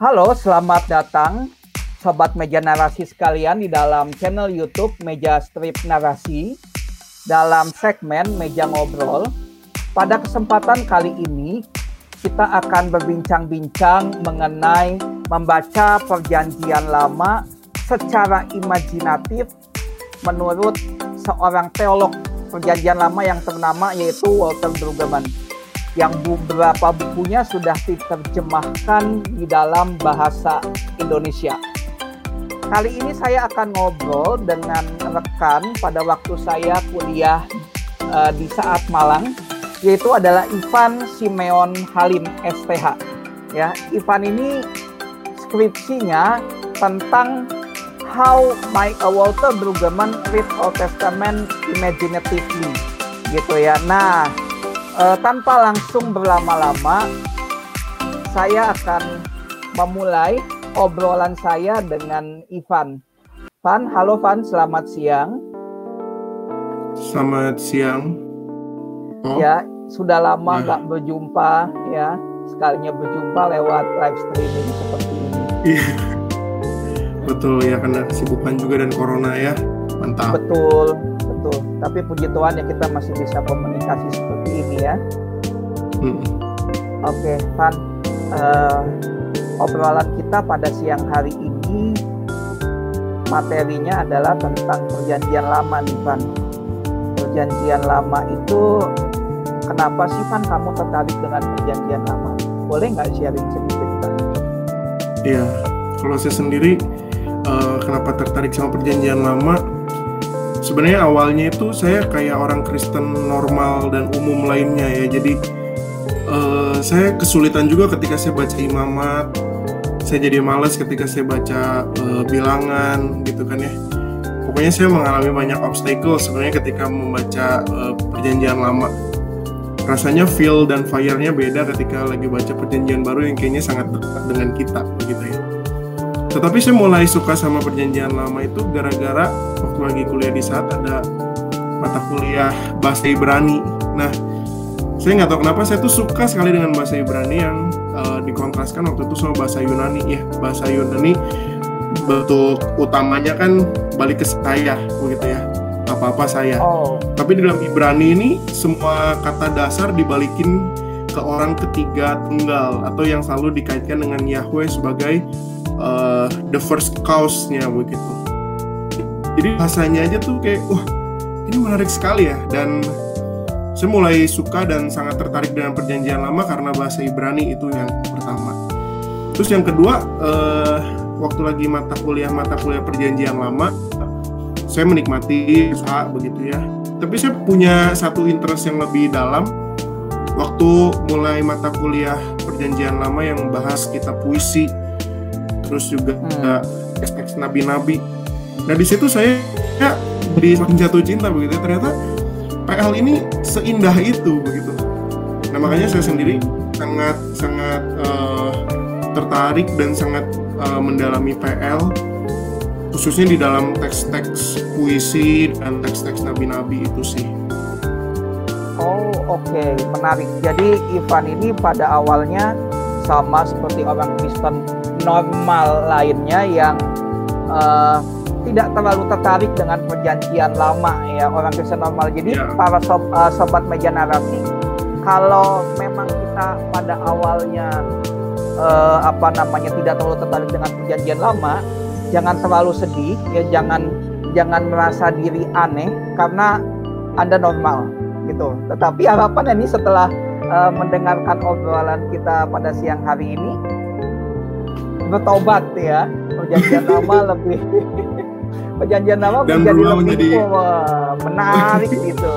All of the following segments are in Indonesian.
Halo, selamat datang Sobat Meja Narasi sekalian di dalam channel YouTube Meja Strip Narasi dalam segmen Meja Ngobrol. Pada kesempatan kali ini kita akan berbincang-bincang mengenai membaca perjanjian lama secara imajinatif menurut seorang teolog perjanjian lama yang ternama yaitu Walter Brueggemann yang beberapa bukunya sudah diterjemahkan di dalam bahasa Indonesia. Kali ini saya akan ngobrol dengan rekan pada waktu saya kuliah uh, di saat Malang, yaitu adalah Ivan Simeon Halim STH. Ya, Ivan ini skripsinya tentang How my Walter Brueggemann read Old Testament imaginatively, gitu ya. Nah, uh, tanpa langsung berlama-lama, saya akan memulai obrolan saya dengan Ivan. Van, halo Van, selamat siang. Selamat siang. Oh. Ya, sudah lama nggak ya. berjumpa ya. Sekalinya berjumpa lewat live streaming seperti ini. Iya. Betul ya karena kesibukan juga dan corona ya. Mantap. Betul, betul. Tapi puji Tuhan ya kita masih bisa komunikasi seperti ini ya. Hmm. Oke, Van. Uh, obrolan kita pada siang hari ini materinya adalah tentang perjanjian lama nih Van. Perjanjian lama itu kenapa sih Van kamu tertarik dengan perjanjian lama? Boleh nggak sharing sedikit? Iya, kalau saya sendiri uh, kenapa tertarik sama perjanjian lama? Sebenarnya awalnya itu saya kayak orang Kristen normal dan umum lainnya ya. Jadi uh, saya kesulitan juga ketika saya baca imamat, saya jadi males ketika saya baca uh, bilangan gitu kan ya. Pokoknya saya mengalami banyak obstacle sebenarnya ketika membaca uh, perjanjian lama. Rasanya feel dan fire-nya beda ketika lagi baca perjanjian baru yang kayaknya sangat dekat dengan kita begitu ya. Tetapi saya mulai suka sama perjanjian lama itu gara-gara waktu lagi kuliah di saat ada mata kuliah bahasa Ibrani. Nah saya nggak tahu kenapa saya tuh suka sekali dengan bahasa Ibrani yang uh, dikontraskan waktu itu sama bahasa Yunani. Ya bahasa Yunani bentuk utamanya kan balik ke saya begitu ya. Apa-apa saya. Oh. tapi di dalam Ibrani ini semua kata dasar dibalikin ke orang ketiga tunggal atau yang selalu dikaitkan dengan Yahweh sebagai uh, the first cause-nya begitu jadi bahasanya aja tuh kayak wah ini menarik sekali ya dan saya mulai suka dan sangat tertarik dengan perjanjian lama karena bahasa Ibrani itu yang pertama. Terus yang kedua, uh, waktu lagi mata kuliah mata kuliah perjanjian lama, saya menikmati usaha begitu ya. Tapi saya punya satu interest yang lebih dalam waktu mulai mata kuliah perjanjian lama yang bahas kitab puisi, terus juga hmm. teks-teks nabi-nabi. Nah di situ saya ya, jadi semakin jatuh cinta begitu ya. Ternyata PL ini seindah itu begitu. Nah makanya saya sendiri sangat sangat uh, tertarik dan sangat uh, mendalami PL khususnya di dalam teks-teks puisi dan teks-teks nabi-nabi itu sih. Oh oke okay. menarik. Jadi Ivan ini pada awalnya sama seperti orang Kristen normal lainnya yang uh, tidak terlalu tertarik dengan perjanjian lama ya orang Kristen normal. Jadi yeah. para sob, uh, sobat meja narasi, kalau memang kita pada awalnya uh, apa namanya tidak terlalu tertarik dengan perjanjian lama, jangan terlalu sedih ya jangan jangan merasa diri aneh karena anda normal gitu. Tetapi harapan ini setelah uh, mendengarkan obrolan kita pada siang hari ini bertobat ya perjanjian lama lebih perjanjian lama Dan menjadi lebih menjadi... menarik gitu.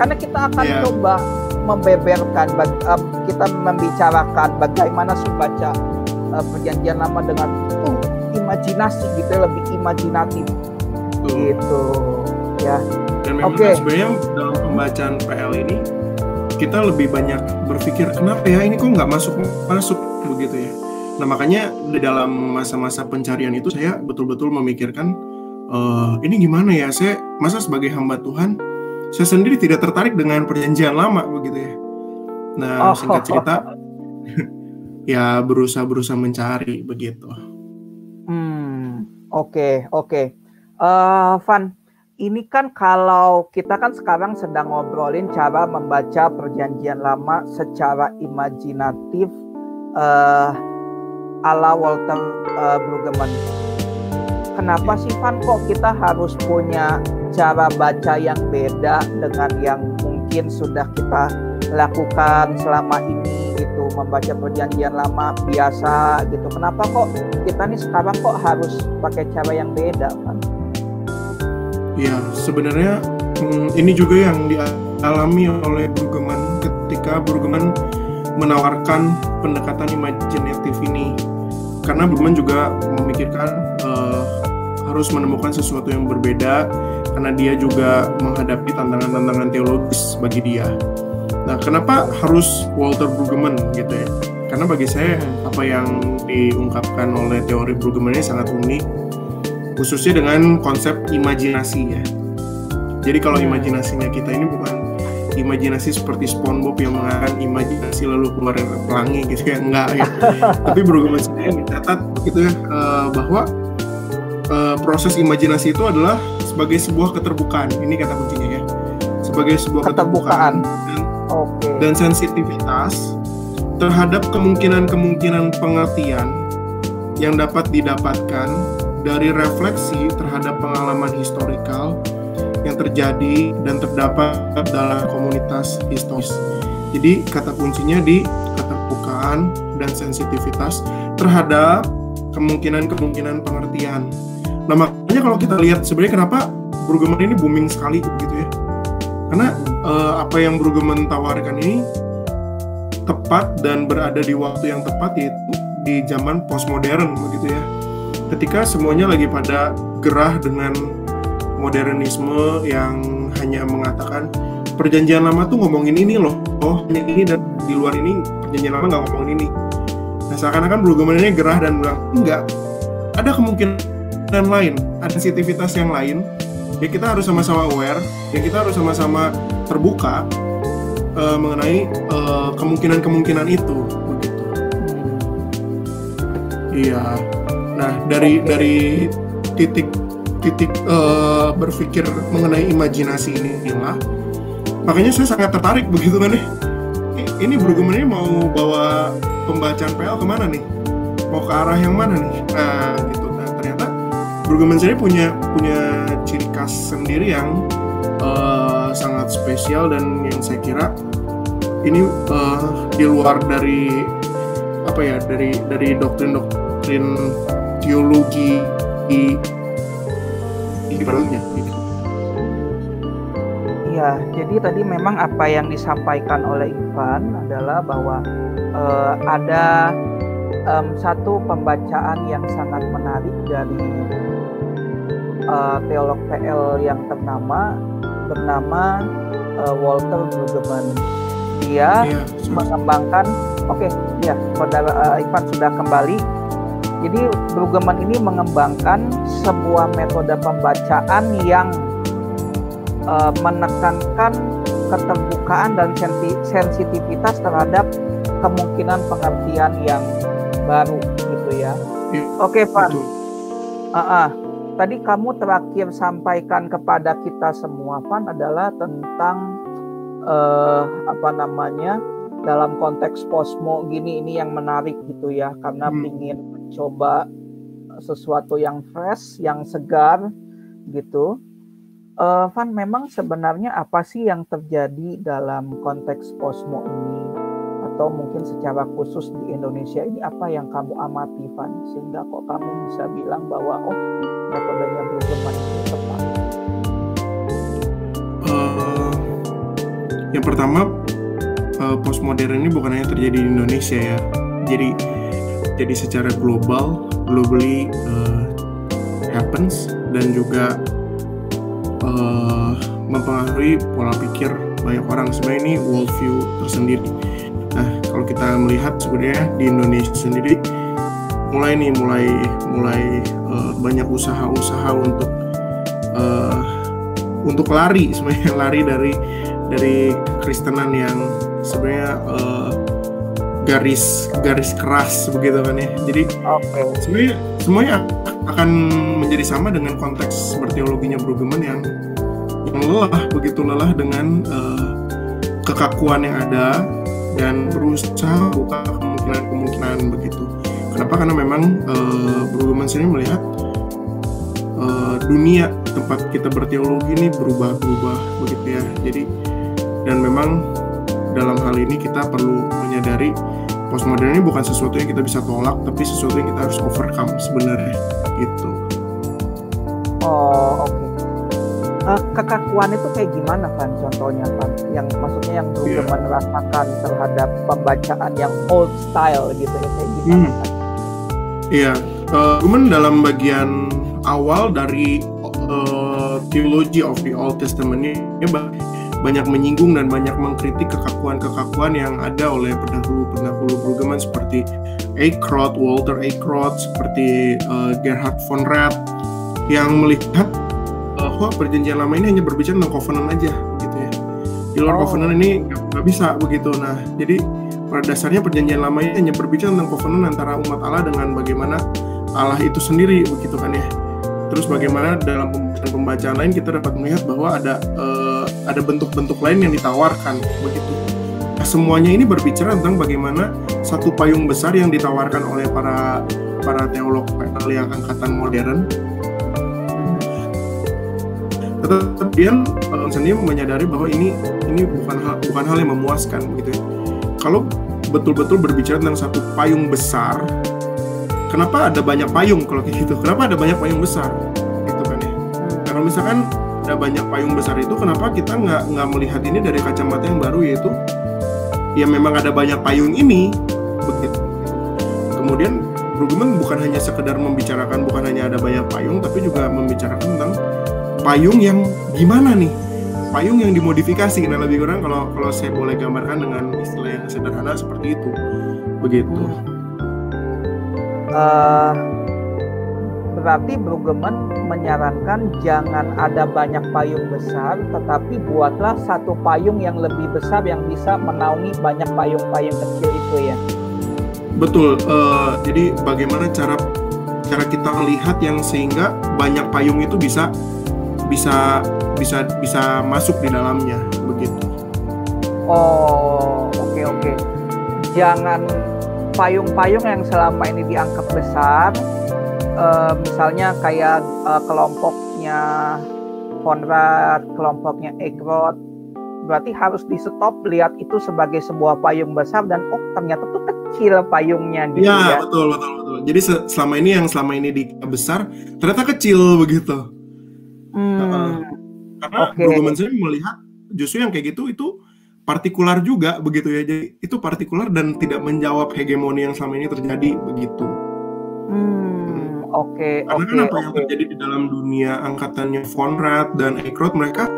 Karena kita akan yeah. coba membeberkan, uh, kita membicarakan bagaimana membaca uh, perjanjian lama dengan uh, imajinasi gitu, lebih imajinatif Tuh. gitu ya. Dan memang okay. sebenarnya dalam pembacaan PL ini kita lebih banyak berpikir kenapa ya ini kok nggak masuk masuk begitu ya. Nah makanya di dalam masa-masa pencarian itu saya betul-betul memikirkan uh, ini gimana ya saya masa sebagai hamba Tuhan saya sendiri tidak tertarik dengan perjanjian lama begitu ya nah oh. singkat cerita ya berusaha berusaha mencari begitu. Hmm, oke okay, oke. Okay. Uh, eh, Van, ini kan kalau kita kan sekarang sedang ngobrolin cara membaca perjanjian lama secara imajinatif uh, ala Walter uh, Brueggemann. Kenapa sih Van kok kita harus punya cara baca yang beda dengan yang mungkin sudah kita lakukan selama ini gitu membaca perjanjian lama biasa gitu. Kenapa kok kita nih sekarang kok harus pakai cara yang beda Van? Ya, sebenarnya hmm, ini juga yang dialami oleh Brueggemann ketika Brueggemann menawarkan pendekatan imajinatif ini. Karena Brueggemann juga memikirkan uh, harus menemukan sesuatu yang berbeda karena dia juga menghadapi tantangan-tantangan teologis bagi dia. Nah, kenapa harus Walter Brueggemann gitu ya? Karena bagi saya apa yang diungkapkan oleh teori Brueggemann ini sangat unik khususnya dengan konsep imajinasi ya. Jadi kalau hmm. imajinasinya kita ini bukan imajinasi seperti SpongeBob yang mengatakan imajinasi lalu keluar pelangi gitu ya enggak ya. Tapi berhubungan saya mencatat gitu ya uh, bahwa uh, proses imajinasi itu adalah sebagai sebuah keterbukaan. Ini kata kuncinya ya. Sebagai sebuah keterbukaan, keterbukaan dan, okay. dan sensitivitas terhadap kemungkinan-kemungkinan pengertian yang dapat didapatkan dari refleksi terhadap pengalaman historikal yang terjadi dan terdapat dalam komunitas historis. Jadi kata kuncinya di keterbukaan dan sensitivitas terhadap kemungkinan-kemungkinan pengertian. Nah makanya kalau kita lihat sebenarnya kenapa Brueggemann ini booming sekali begitu ya. Karena uh, apa yang Brueggemann tawarkan ini tepat dan berada di waktu yang tepat yaitu di zaman postmodern begitu ya ketika semuanya lagi pada gerah dengan modernisme yang hanya mengatakan perjanjian lama tuh ngomongin ini loh, oh hanya ini dan di luar ini perjanjian lama nggak ngomongin ini. Nah seakan-akan Brueggemann ini gerah dan bilang enggak, ada kemungkinan lain, ada sensitivitas yang lain. Ya kita harus sama-sama aware, ya kita harus sama-sama terbuka uh, mengenai uh, kemungkinan-kemungkinan itu, begitu. Iya. Nah, dari dari titik titik uh, berpikir mengenai imajinasi ini inilah makanya saya sangat tertarik begitu kan nih ini bergumul ini mau bawa pembacaan PL ke mana nih mau ke arah yang mana nih nah gitu bergumul sendiri punya punya ciri khas sendiri yang uh, sangat spesial dan yang saya kira ini uh, di luar dari apa ya dari dari doktrin doktrin teologi di liberalnya gitu. Ya, jadi tadi memang apa yang disampaikan oleh Ivan adalah bahwa uh, ada um, satu pembacaan yang sangat menarik dari uh, teolog PL yang ternama bernama uh, Walter Brueggemann. Dia ya, mengembangkan, oke, okay, ya, saudara uh, Ivan sudah kembali jadi Brueggemann ini mengembangkan sebuah metode pembacaan yang uh, menekankan keterbukaan dan sensitivitas terhadap kemungkinan pengertian yang baru gitu ya. ya Oke, Pak. Uh -uh. Tadi kamu terakhir sampaikan kepada kita semua, Pan, adalah tentang uh, apa namanya dalam konteks posmo gini ini yang menarik gitu ya, karena hmm. ingin coba sesuatu yang fresh, yang segar gitu. Uh, Van, memang sebenarnya apa sih yang terjadi dalam konteks posmo ini? Atau mungkin secara khusus di Indonesia ini apa yang kamu amati, Van? Sehingga kok kamu bisa bilang bahwa oh metodenya Brueggemann ini tepat? Uh, yang pertama, uh, postmodern ini bukan hanya terjadi di Indonesia ya. Jadi jadi secara global globally uh, happens dan juga uh, mempengaruhi pola pikir banyak orang sebenarnya ini worldview tersendiri. Nah kalau kita melihat sebenarnya di Indonesia sendiri mulai nih mulai mulai uh, banyak usaha-usaha untuk uh, untuk lari sebenarnya lari dari dari Kristenan yang sebenarnya uh, garis garis keras begitu kan ya. Jadi okay. sebenarnya semuanya akan menjadi sama dengan konteks berteologinya Brueggemann yang yang lelah begitu lelah dengan uh, kekakuan yang ada dan berusaha buka kemungkinan-kemungkinan begitu. Kenapa? Karena memang uh, Brueggemann sendiri melihat uh, dunia tempat kita berteologi ini berubah-berubah begitu ya. Jadi dan memang dalam hal ini kita perlu menyadari postmodern ini bukan sesuatu yang kita bisa tolak tapi sesuatu yang kita harus overcome sebenarnya gitu oh oke okay. uh, kekakuan itu kayak gimana kan contohnya kan yang maksudnya yang dulu yeah. merasakan terhadap pembacaan yang old style gitu ya kayak gimana hmm. kan iya yeah. uh, dalam bagian awal dari uh, theology of the Old Testament ini banyak menyinggung dan banyak mengkritik kekakuan-kekakuan yang ada oleh pendahulu-pendahulu Brueggemann seperti Eichrodt, Walter Eichrodt, seperti uh, Gerhard von Rath yang melihat bahwa uh, perjanjian lama ini hanya berbicara tentang covenant aja. Di luar oh. covenant ini nggak bisa begitu. Nah, jadi pada dasarnya perjanjian lama ini hanya berbicara tentang covenant antara umat Allah dengan bagaimana Allah itu sendiri begitu kan ya. Terus bagaimana dalam pembacaan lain kita dapat melihat bahwa ada uh, ada bentuk-bentuk lain yang ditawarkan begitu. Nah, semuanya ini berbicara tentang bagaimana satu payung besar yang ditawarkan oleh para para teolog yang angkatan modern. Tetapi dia uh, sendiri menyadari bahwa ini ini bukan hal bukan hal yang memuaskan begitu. Ya. Kalau betul-betul berbicara tentang satu payung besar kenapa ada banyak payung kalau kayak gitu kenapa ada banyak payung besar gitu kan ya kalau misalkan ada banyak payung besar itu kenapa kita nggak nggak melihat ini dari kacamata yang baru yaitu ya memang ada banyak payung ini begitu kemudian Brueggemann bukan hanya sekedar membicarakan bukan hanya ada banyak payung tapi juga membicarakan tentang payung yang gimana nih? Payung yang dimodifikasi. Nah lebih kurang kalau kalau saya boleh gambarkan dengan istilah yang sederhana seperti itu. Begitu. Uh, berarti Brueggemann menyarankan jangan ada banyak payung besar, tetapi buatlah satu payung yang lebih besar yang bisa menaungi banyak payung-payung kecil itu ya. Betul. Uh, jadi bagaimana cara cara kita melihat yang sehingga banyak payung itu bisa bisa bisa bisa masuk di dalamnya begitu. Oh, oke okay, oke. Okay. Jangan payung-payung yang selama ini dianggap besar, uh, misalnya kayak uh, kelompoknya Konrad, kelompoknya Egrot, berarti harus di stop lihat itu sebagai sebuah payung besar dan oh ternyata tuh kecil payungnya gitu ya. Ya betul betul betul. Jadi selama ini yang selama ini di besar ternyata kecil begitu. Hmm, uh, karena okay. Brueggemann melihat justru yang kayak gitu itu partikular juga begitu ya. Jadi itu partikular dan tidak menjawab hegemoni yang selama ini terjadi begitu. Hmm, oke. Okay, Karena okay, kan apa okay. yang terjadi di dalam dunia angkatannya von Rath dan Eichrodt mereka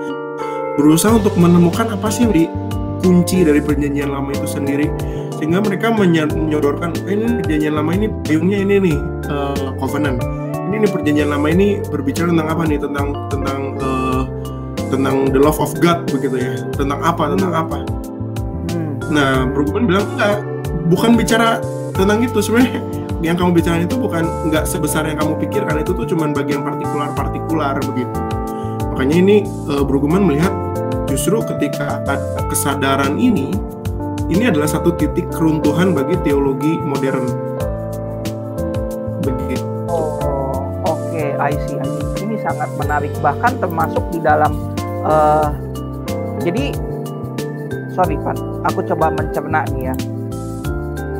berusaha untuk menemukan apa sih yang dikunci dari perjanjian lama itu sendiri sehingga mereka menyodorkan eh, ini perjanjian lama ini payungnya ini nih uh, covenant ini nih perjanjian lama ini berbicara tentang apa nih? Tentang tentang uh, tentang the love of God begitu ya. Tentang apa tentang hmm. apa? Hmm. nah Brueggemann bilang enggak bukan bicara tentang itu sebenarnya. Yang kamu bicarakan itu bukan nggak sebesar yang kamu pikirkan. Itu tuh cuman bagian partikular-partikular begitu. Makanya ini uh, Brueggemann melihat justru ketika ada kesadaran ini ini adalah satu titik keruntuhan bagi teologi modern oke okay. I see I see ini sangat menarik bahkan termasuk di dalam uh, jadi sorry Van aku coba mencerna nih ya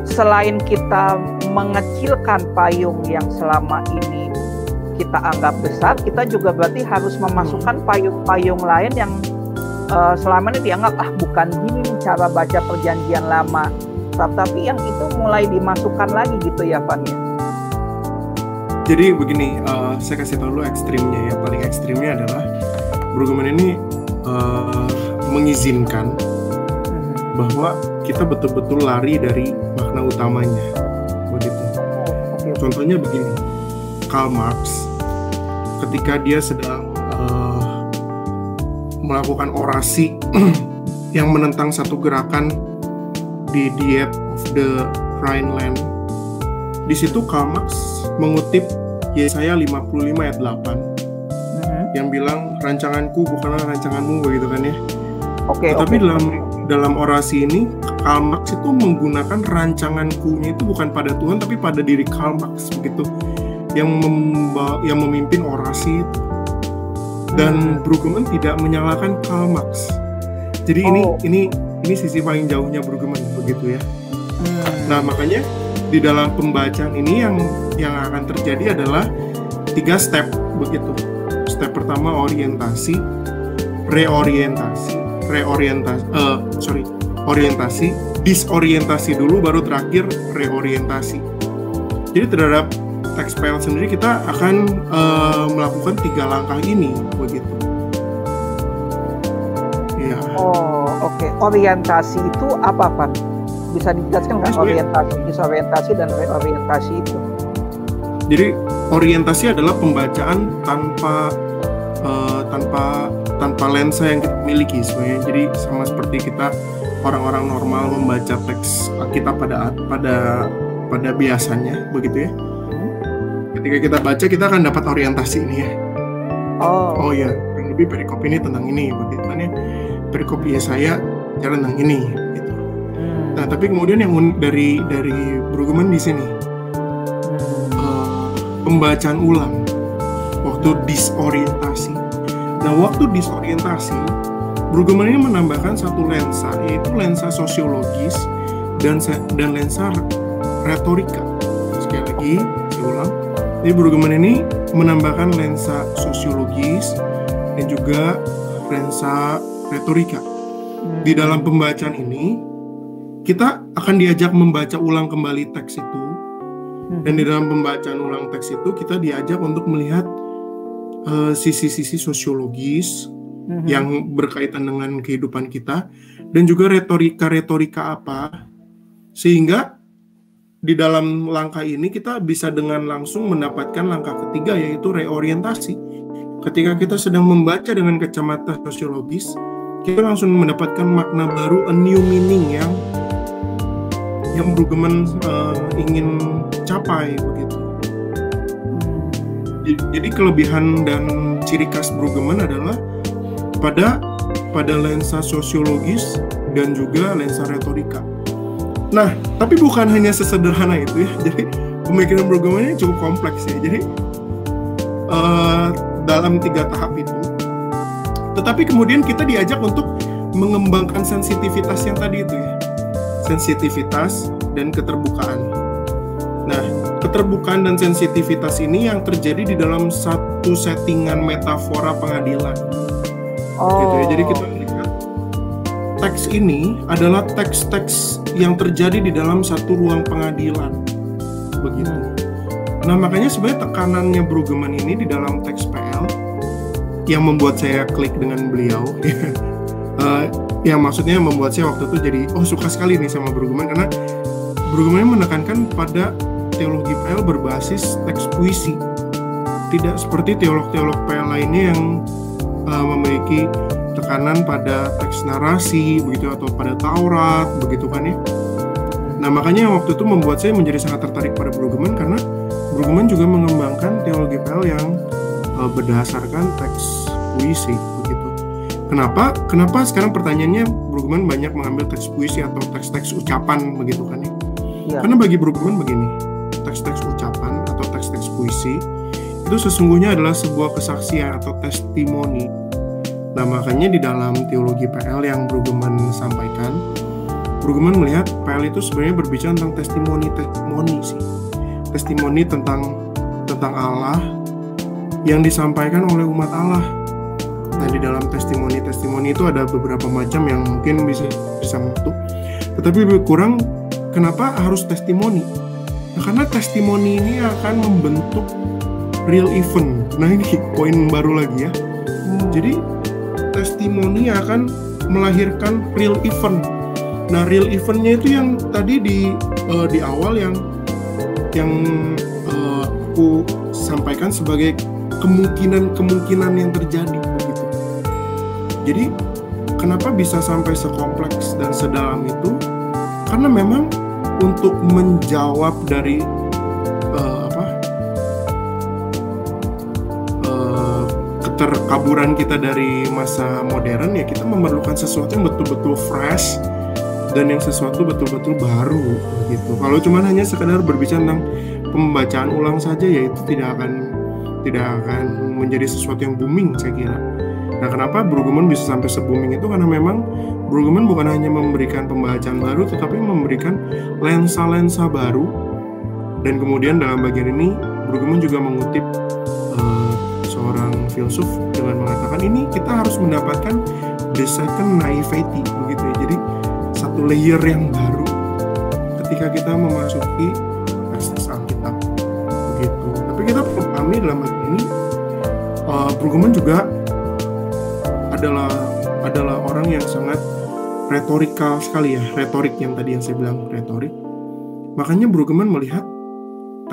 selain kita mengecilkan payung yang selama ini kita anggap besar kita juga berarti harus memasukkan payung-payung lain yang uh, selama ini dianggap ah bukan gini cara baca perjanjian lama tapi yang itu mulai dimasukkan lagi gitu ya Van ya jadi begini uh, saya kasih tahu dulu ekstrimnya ya. Paling ekstrimnya adalah Brueggemann ini uh, mengizinkan bahwa kita betul-betul lari dari makna utamanya. Begitu. Contohnya begini Karl Marx ketika dia sedang uh, melakukan orasi yang menentang satu gerakan di diet of the Rhineland. Di situ Karl Marx mengutip Yesaya 55 ayat 8 Mhm. yang bilang rancanganku bukanlah rancanganmu begitu kan ya. Oke, Tetapi oke. dalam dalam orasi ini Karl Marx itu menggunakan rancanganku-nya itu bukan pada Tuhan tapi pada diri Karl Marx begitu yang memba- yang memimpin orasi itu. dan Brueggemann tidak menyalahkan Karl Marx. Jadi ini Oh. ini ini sisi paling jauhnya Brueggemann begitu ya. Hmm. Nah makanya di dalam pembacaan ini yang yang akan terjadi adalah tiga step begitu. Step pertama orientasi, reorientasi, reorientasi, eh sorry, orientasi, disorientasi dulu baru terakhir reorientasi. Jadi terhadap teks PL sendiri kita akan eh, melakukan tiga langkah ini begitu. Iya. Oh, oke. Orientasi itu apa, Pak? Bisa dijelaskan nggak orientasi, disorientasi dan reorientasi itu? Jadi orientasi adalah pembacaan tanpa eh, tanpa tanpa lensa yang kita miliki sebenarnya. Jadi sama seperti kita orang-orang normal membaca teks kita pada pada pada biasanya begitu ya. Ketika kita baca kita akan dapat orientasi ini ya. Oh, Oh ya, kurang lebih perikop ini tentang ini begitu kan ya. Perikop Yesaya cara tentang ini gitu. hmm, Nah, tapi kemudian yang unik dari dari Brueggemann di sini pembacaan ulang waktu disorientasi. Nah, waktu disorientasi, Brueggemann ini menambahkan satu lensa, yaitu lensa sosiologis dan dan lensa retorika. Sekali lagi, saya ulang. Jadi Brueggemann ini menambahkan lensa sosiologis dan juga lensa retorika. Di dalam pembacaan ini, kita akan diajak membaca ulang kembali teks itu. Dan di dalam pembacaan ulang teks itu kita diajak untuk melihat eh, sisi-sisi sosiologis Mhm. yang berkaitan dengan kehidupan kita dan juga retorika-retorika apa sehingga di dalam langkah ini kita bisa dengan langsung mendapatkan langkah ketiga yaitu reorientasi. Ketika kita sedang membaca dengan kacamata sosiologis, kita langsung mendapatkan makna baru, a new meaning yang yang Brueggemann eh, ingin capai begitu. Jadi kelebihan dan ciri khas Brueggemann adalah pada pada lensa sosiologis dan juga lensa retorika. Nah, tapi bukan hanya sesederhana itu ya. Jadi pemikiran Brueggemann ini cukup kompleks ya. Jadi eh, dalam tiga tahap itu, tetapi kemudian kita diajak untuk mengembangkan sensitivitas yang tadi itu ya, sensitivitas dan keterbukaan. Nah, keterbukaan dan sensitivitas ini yang terjadi di dalam satu settingan metafora pengadilan Oh, gitu ya. Jadi kita melihat teks ini adalah teks-teks yang terjadi di dalam satu ruang pengadilan. Begitu. Nah, makanya sebenarnya tekanannya Brueggemann ini di dalam teks PL yang membuat saya klik dengan beliau eh, yang maksudnya membuat saya waktu itu jadi oh suka sekali nih sama Brueggemann karena Brueggemann menekankan pada teologi PL berbasis teks puisi tidak seperti teolog-teolog PL lainnya yang uh, memiliki tekanan pada teks narasi begitu atau pada Taurat begitu kan ya. Nah makanya waktu itu membuat saya menjadi sangat tertarik pada Brueggemann karena Brueggemann juga mengembangkan teologi PL yang uh, berdasarkan teks puisi. Kenapa? Kenapa sekarang pertanyaannya Brueggemann banyak mengambil teks puisi atau teks-teks ucapan begitu kan ya? Iya. Karena bagi Brueggemann begini, teks-teks ucapan atau teks-teks puisi itu sesungguhnya adalah sebuah kesaksian atau testimoni. Nah makanya di dalam teologi PL yang Brueggemann sampaikan, Brueggemann melihat PL itu sebenarnya berbicara tentang testimoni testimoni sih, testimoni tentang tentang Allah yang disampaikan oleh umat Allah. Di dalam testimoni-testimoni itu ada beberapa macam yang mungkin bisa bisa satu, tetapi lebih kurang kenapa harus testimoni? Nah, karena testimoni ini akan membentuk real event. Nah ini poin baru lagi ya. Jadi testimoni akan melahirkan real event. Nah, real eventnya itu yang tadi di eh, di awal yang yang eh, aku sampaikan sebagai kemungkinan-kemungkinan yang terjadi. Jadi kenapa bisa sampai sekompleks dan sedalam itu? Karena memang untuk menjawab dari uh, apa uh, keterkaburan kita dari masa modern ya kita memerlukan sesuatu yang betul-betul fresh dan yang sesuatu betul-betul baru gitu. Kalau cuma hanya sekedar berbicara tentang pembacaan ulang saja ya itu tidak akan tidak akan menjadi sesuatu yang booming saya kira. Nah, kenapa Brueggemann bisa sampai se-booming itu karena memang Brueggemann bukan hanya memberikan pembacaan baru tetapi memberikan lensa-lensa baru dan kemudian dalam bagian ini Brueggemann juga mengutip uh, seorang filsuf dengan mengatakan ini kita harus mendapatkan the second naivety begitu ya. Jadi satu layer yang baru ketika kita memasuki teks Alkitab begitu. Tapi kita perlu pahami dalam hal ini uh, Brueggemann juga adalah adalah orang yang sangat retorikal sekali ya, retorik yang tadi yang saya bilang retorik. Makanya Brueggemann melihat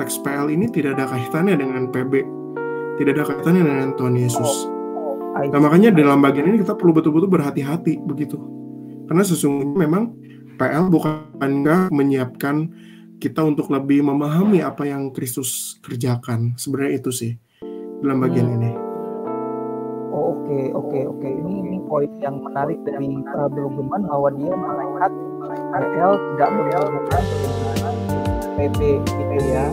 teks PL ini tidak ada kaitannya dengan PB, tidak ada kaitannya dengan Tuhan Yesus. Nah makanya dalam bagian ini kita perlu betul-betul berhati-hati begitu. Karena sesungguhnya memang PL bukankah menyiapkan kita untuk lebih memahami apa yang Kristus kerjakan. Sebenarnya itu sih dalam bagian hmm. ini. Oh oke okay, oke okay, oke okay. ini ini poin yang menarik dari uh, Brueggemann bahwa dia melihat PL tidak berhubungan dengan PP gitu ya.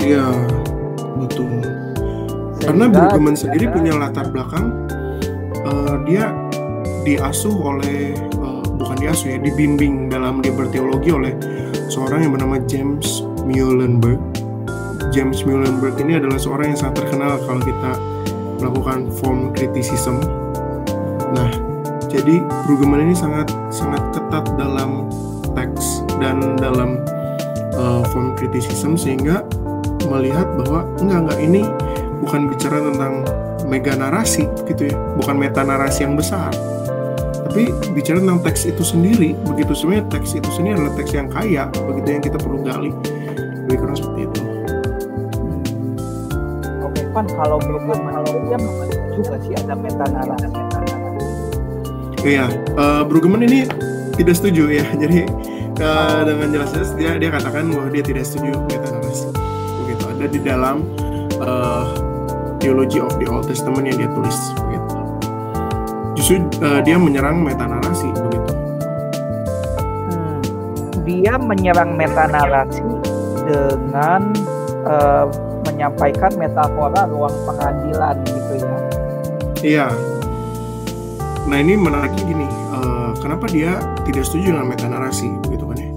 Iya betul. Sehingga Karena Brueggemann sendiri punya latar belakang uh, dia diasuh oleh uh, bukan diasuh ya dibimbing dalam dia berteologi oleh seorang yang bernama James Muhlenberg. James Muhlenberg ini adalah seorang yang sangat terkenal kalau kita melakukan form criticism. Nah, jadi Brueggemann ini sangat sangat ketat dalam teks dan dalam uh, form criticism sehingga melihat bahwa enggak enggak ini bukan bicara tentang mega narasi gitu ya, bukan meta narasi yang besar. Tapi bicara tentang teks itu sendiri, begitu sebenarnya teks itu sendiri adalah teks yang kaya, begitu yang kita perlu gali. Lebih kurang seperti itu. Evan kalau belum dia juga sih ada meta narasi. Iya, uh, Brueggemann ini tidak setuju ya. Jadi uh, dengan jelas-jelas dia dia katakan bahwa dia tidak setuju meta narasi. Begitu ada di dalam uh, Theology of the Old Testament yang dia tulis begitu. Justru uh, dia menyerang meta narasi begitu. Hmm, dia menyerang meta narasi dengan uh, menyampaikan metafora ruang pengadilan gitu ya. Iya. Nah ini menariknya gini, uh, kenapa dia tidak setuju dengan meta narasi gitu kan ya?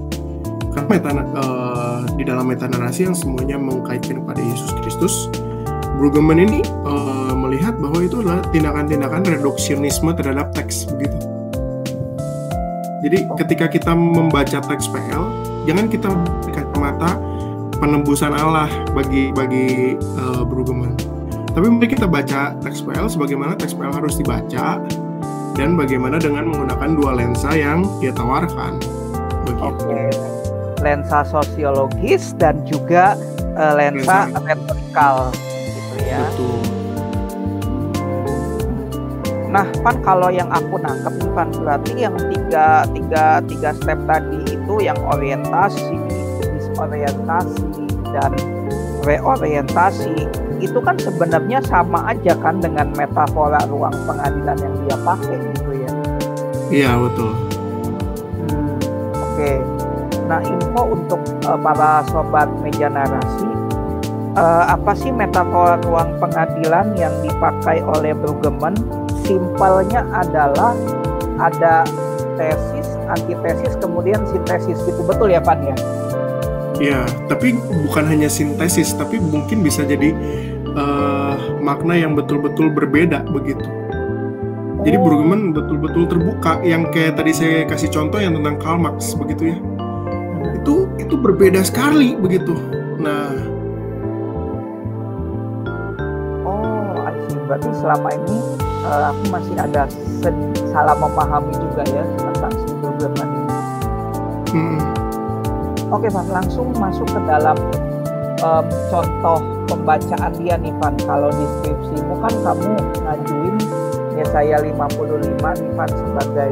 Karena meta, uh, di dalam meta narasi yang semuanya mengkaitkan kepada Yesus Kristus, Brueggemann ini uh, melihat bahwa itu adalah tindakan-tindakan reduksionisme terhadap teks begitu. Jadi ketika kita membaca teks PL, jangan kita kacamata penembusan Allah bagi bagi uh, Brueggemann. Tapi mari kita baca teks PL sebagaimana teks PL harus dibaca dan bagaimana dengan menggunakan dua lensa yang dia tawarkan. Begitu. Okay. Lensa sosiologis dan juga uh, lensa, lensa retorikal gitu ya. Betul. Nah, pan kalau yang aku nangkep nih pan berarti yang tiga tiga tiga step tadi itu yang orientasi, disorientasi, dan reorientasi itu kan sebenarnya sama aja kan dengan metafora ruang pengadilan yang dia pakai gitu ya. Iya betul. Hmm, Oke. Okay. Nah info untuk uh, para sobat meja narasi uh, apa sih metafora ruang pengadilan yang dipakai oleh Brueggemann? Simpelnya adalah ada tesis, antitesis, kemudian sintesis gitu betul ya Pan ya? Ya, tapi bukan hanya sintesis, tapi mungkin bisa jadi uh, makna yang betul-betul berbeda begitu. Jadi. Brueggemann betul-betul terbuka yang kayak tadi saya kasih contoh yang tentang Karl Marx begitu ya. Itu itu berbeda sekali begitu. Nah, oh, berarti selama ini uh, aku masih ada salah memahami juga ya tentang Brueggemann ini. Hmm Oke Van, langsung masuk ke dalam um, contoh pembacaan dia nih Van. Kalau deskripsimu kan kamu ngajuin Yesaya 55 nih Van sebagai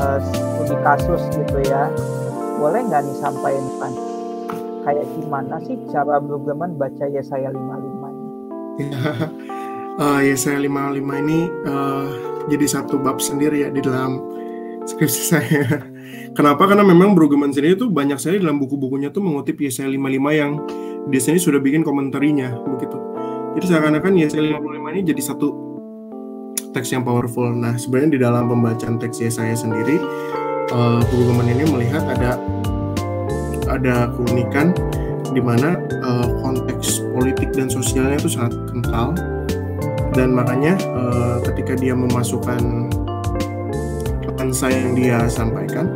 uh, studi kasus gitu ya. boleh nggak nih sampaikan kayak gimana sih cara Brueggemann baca Yesaya 55 ini? uh, Yesaya 55 ini uh, jadi satu bab sendiri ya di dalam skripsi saya. Kenapa? Karena memang Brueggemann sendiri itu banyak sekali dalam buku-bukunya tuh mengutip Yesaya 55 yang dia sudah bikin komentarinya begitu. Jadi seakan-akan Yesaya 55 ini jadi satu teks yang powerful. Nah, sebenarnya di dalam pembacaan teks Yesaya sendiri, uh, Brueggemann ini melihat ada ada keunikan di mana uh, konteks politik dan sosialnya itu sangat kental dan makanya uh, ketika dia memasukkan lensa yang dia sampaikan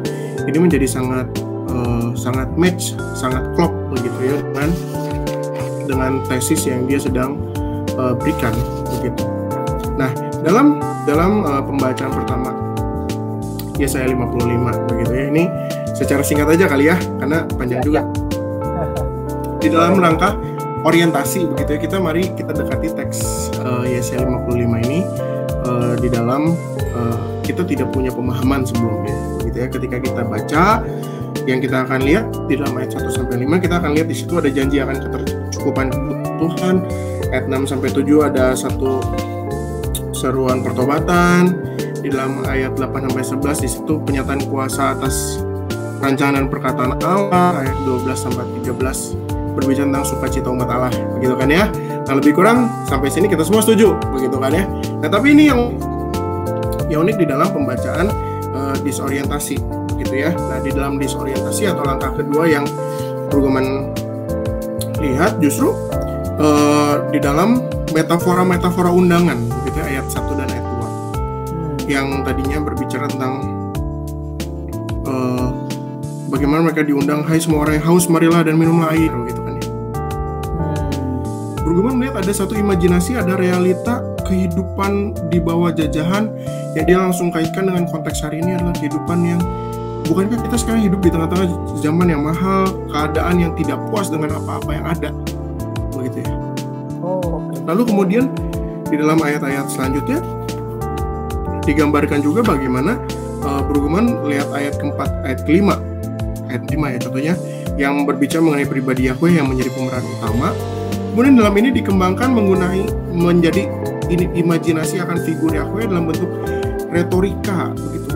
ini menjadi sangat uh, sangat match sangat klop begitu ya dengan dengan tesis yang dia sedang uh, berikan begitu. Nah dalam dalam uh, pembacaan pertama ya saya 55 begitu ya ini secara singkat aja kali ya karena panjang juga. Di dalam rangka orientasi begitu ya kita mari kita dekati teks uh, Yesaya 55 ini uh, di dalam uh, kita tidak punya pemahaman sebelumnya gitu ya. Ketika kita baca yang kita akan lihat di dalam ayat 1 sampai 5 kita akan lihat di situ ada janji akan ketercukupan Tuhan. Ayat 6 sampai 7 ada satu seruan pertobatan. Di dalam ayat 8 sampai 11 di situ penyataan kuasa atas rancangan perkataan Allah. Ayat 12 sampai 13 berbicara tentang sukacita umat Allah. Begitu kan ya? Nah lebih kurang sampai sini kita semua setuju. Begitu kan ya? Nah tapi ini yang yang unik di dalam pembacaan disorientasi gitu ya. Nah di dalam disorientasi atau langkah kedua yang Brueggemann lihat justru uh, di dalam metafora-metafora undangan gitu ya, ayat 1 dan ayat 2 hmm. yang tadinya berbicara tentang uh, bagaimana mereka diundang hai semua orang yang haus marilah dan minumlah air gitu Bergumam melihat ada satu imajinasi, ada realita kehidupan di bawah jajahan yang dia langsung kaitkan dengan konteks hari ini adalah kehidupan yang bukankah kita sekarang hidup di tengah-tengah zaman yang mahal, keadaan yang tidak puas dengan apa-apa yang ada, begitu ya. Oh, Lalu kemudian di dalam ayat-ayat selanjutnya digambarkan juga bagaimana uh, Bergumam lihat ayat keempat, ayat kelima, ayat lima ya contohnya yang berbicara mengenai pribadi Yahweh yang menjadi pemeran utama. Kemudian dalam ini dikembangkan menggunakan menjadi ini imajinasi akan figur Yahweh dalam bentuk retorika begitu.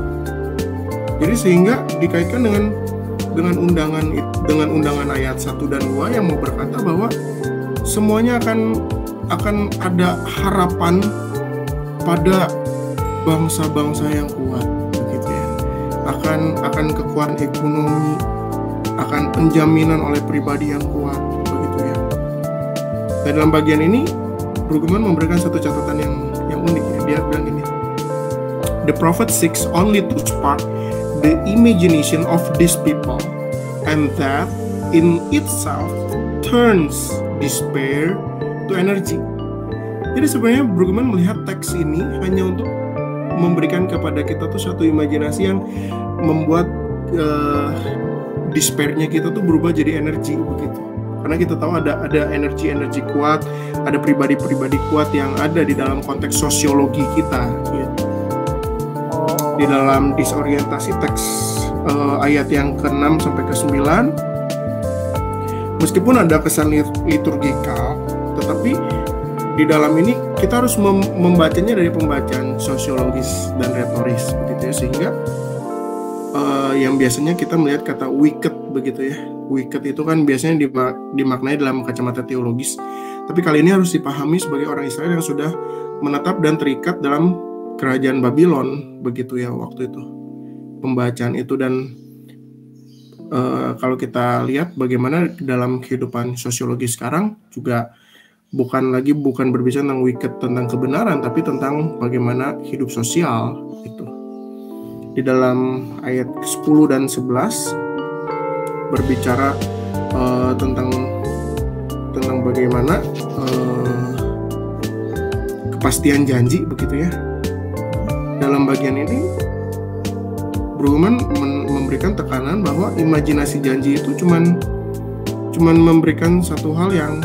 Jadi sehingga dikaitkan dengan dengan undangan dengan undangan ayat 1 dan 2 yang mau berkata bahwa semuanya akan akan ada harapan pada bangsa-bangsa yang kuat begitu ya. Akan akan kekuatan ekonomi, akan penjaminan oleh pribadi yang kuat dan dalam bagian ini, Brueggemann memberikan satu catatan yang yang unik ya. Dia bilang the prophet seeks only to spark the imagination of these people, and that in itself turns despair to energy. Jadi sebenarnya Brueggemann melihat teks ini hanya untuk memberikan kepada kita tuh satu imajinasi yang membuat uh, despairnya kita tuh berubah jadi energi begitu karena kita tahu ada ada energi-energi kuat, ada pribadi-pribadi kuat yang ada di dalam konteks sosiologi kita. Gitu. Di dalam disorientasi teks uh, ayat yang ke-6 sampai ke-9 meskipun ada kesan liturgikal, tetapi di dalam ini kita harus mem membacanya dari pembacaan sosiologis dan retoris begitu ya sehingga uh, yang biasanya kita melihat kata wicked begitu ya wicked itu kan biasanya dimaknai dalam kacamata teologis. Tapi kali ini harus dipahami sebagai orang Israel yang sudah menetap dan terikat dalam kerajaan Babylon begitu ya waktu itu. Pembacaan itu dan uh, kalau kita lihat bagaimana dalam kehidupan sosiologi sekarang juga bukan lagi bukan berbicara tentang wicked tentang kebenaran tapi tentang bagaimana hidup sosial itu. Di dalam ayat 10 dan 11 berbicara uh, tentang tentang bagaimana uh, kepastian janji begitu ya. Dalam bagian ini Bruman memberikan tekanan bahwa imajinasi janji itu cuman cuman memberikan satu hal yang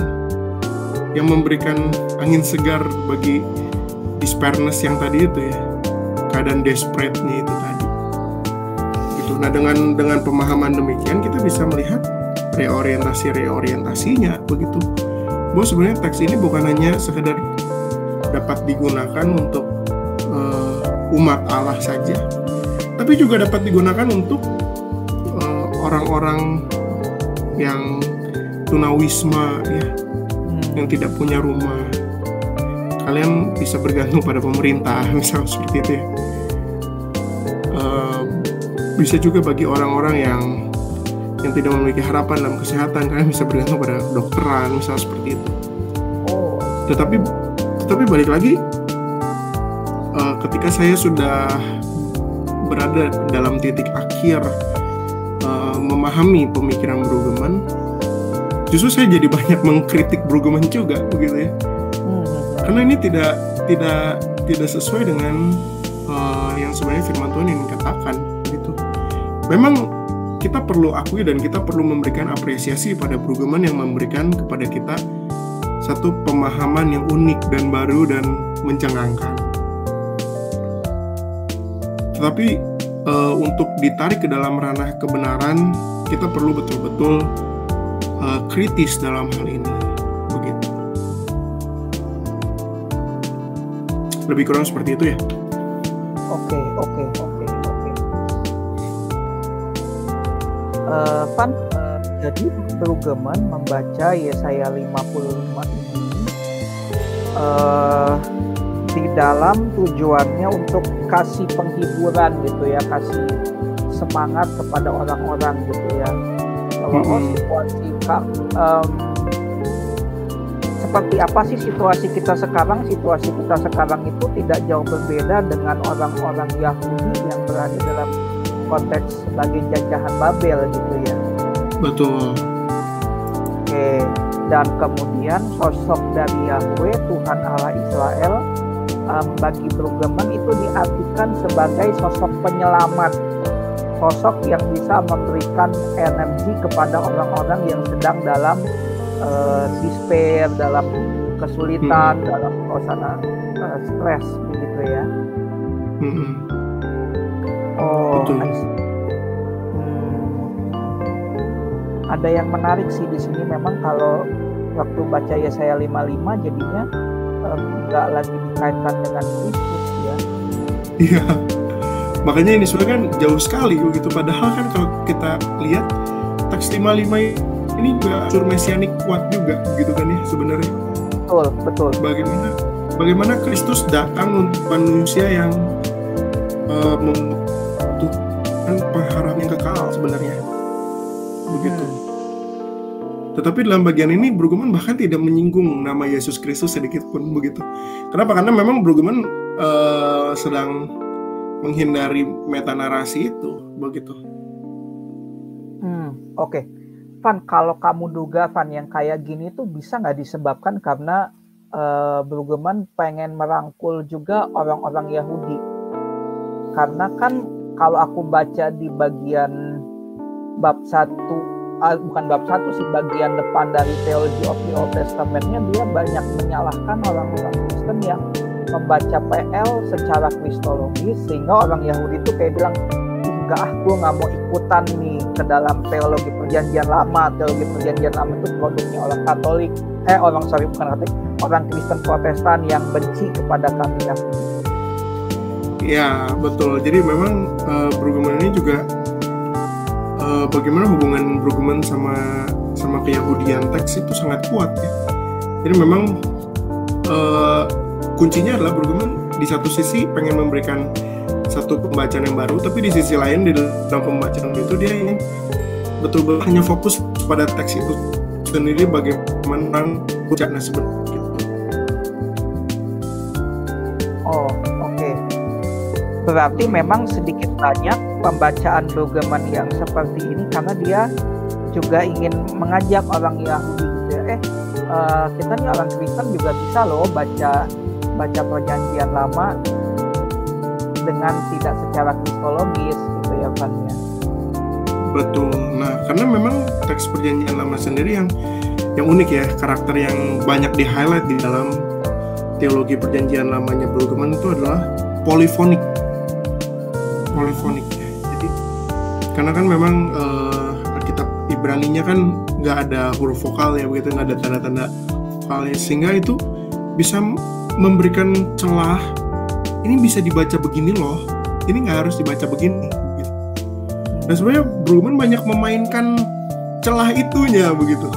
yang memberikan angin segar bagi despairedness yang tadi itu ya keadaan desperate-nya itu tadi begitu. Nah dengan dengan pemahaman demikian kita bisa melihat reorientasi reorientasinya begitu. Bahwa sebenarnya teks ini bukan hanya sekedar dapat digunakan untuk umat Allah saja, tapi juga dapat digunakan untuk uh, orang-orang yang tunawisma ya, hmm. yang tidak punya rumah. Kalian bisa bergantung pada pemerintah, misalnya seperti itu ya. Uh, bisa juga bagi orang-orang yang yang tidak memiliki harapan dalam kesehatan kalian bisa bergantung pada dokteran misalnya seperti itu. Oh. Tetapi tetapi balik lagi uh, ketika saya sudah berada dalam titik akhir uh, memahami pemikiran Brueggemann justru saya jadi banyak mengkritik Brueggemann juga begitu ya hmm. karena ini tidak tidak tidak sesuai dengan uh, yang sebenarnya firman Tuhan yang dikatakan gitu memang kita perlu akui dan kita perlu memberikan apresiasi pada Brueggemann yang memberikan kepada kita satu pemahaman yang unik dan baru dan mencengangkan. Tetapi uh, untuk ditarik ke dalam ranah kebenaran, kita perlu betul-betul uh, kritis dalam hal ini. Begitu. Lebih kurang seperti itu ya. Oke, oke, oke, oke. Uh, Van, jadi Brueggemann membaca Yesaya 55 ini uh, di dalam tujuannya untuk kasih penghiburan gitu ya, kasih semangat kepada orang-orang gitu ya. Kalau mm -hmm. situasi um, seperti apa sih situasi kita sekarang? Situasi kita sekarang itu tidak jauh berbeda dengan orang-orang Yahudi yang berada dalam konteks sebagai jajahan Babel gitu ya. Betul. Oke, dan kemudian sosok dari Yahweh Tuhan Allah Israel um, bagi Brueggemann itu diartikan sebagai sosok penyelamat, sosok yang bisa memberikan energi kepada orang-orang yang sedang dalam uh, despair, dalam kesulitan, hmm. dalam suasana uh, stres, begitu ya. Hmm. Oh, Betul ada yang menarik sih di sini memang kalau waktu baca ya saya 55 jadinya nggak lagi dikaitkan dengan Kristus ya. Iya. Makanya ini sebenarnya kan jauh sekali begitu padahal kan kalau kita lihat teks 55 ini juga unsur mesianik kuat juga gitu kan ya sebenarnya. Betul, betul. Bagaimana bagaimana Kristus datang untuk manusia yang uh, membutuhkan pengharapan yang kekal sebenarnya begitu. Hmm. Tetapi dalam bagian ini Brueggemann bahkan tidak menyinggung nama Yesus Kristus sedikit pun begitu. Kenapa? Karena memang Brueggemann uh, sedang menghindari metanarasi itu begitu. Hmm, oke. Okay. Van, kalau kamu duga Van yang kayak gini tuh bisa nggak disebabkan karena uh, Brueggemann pengen merangkul juga orang-orang Yahudi. Karena kan kalau aku baca di bagian bab 1 uh, bukan bab 1 sih bagian depan dari teologi of the Old Testamentnya dia banyak menyalahkan orang-orang Kristen yang membaca PL secara kristologis sehingga orang Yahudi itu kayak bilang enggak ah gue nggak mau ikutan nih ke dalam teologi perjanjian lama. Teologi perjanjian lama itu produknya orang Katolik eh orang sorry bukan Katolik orang Kristen Protestan yang benci kepada kami. Ya betul. Jadi memang uh, ini juga uh, bagaimana hubungan Brueggemann sama sama keyahudian teks itu sangat kuat ya. Jadi memang uh, kuncinya adalah Brueggemann di satu sisi pengen memberikan satu pembacaan yang baru, tapi di sisi lain di dalam pembacaan itu dia ingin betul-betul hanya fokus pada teks itu sendiri bagaimana puncaknya sebenarnya. Oh, oke. Berarti memang sedikit banyak pembacaan Brueggemann yang seperti ini karena dia juga ingin mengajak orang Yahudi gitu ya eh kita nih orang Kristen juga bisa loh baca baca perjanjian lama dengan tidak secara kristologis gitu ya Pak ya. Betul. Nah karena memang teks perjanjian lama sendiri yang yang unik ya karakter yang banyak di highlight di dalam teologi perjanjian lamanya Brueggemann itu adalah polifonik polifonik karena kan memang uh, Alkitab Ibrani-nya kan nggak ada huruf vokal ya begitu nggak ada tanda-tanda vokalnya sehingga itu bisa memberikan celah ini bisa dibaca begini loh ini nggak harus dibaca begini gitu. dan sebenarnya Bruman banyak memainkan celah itunya begitu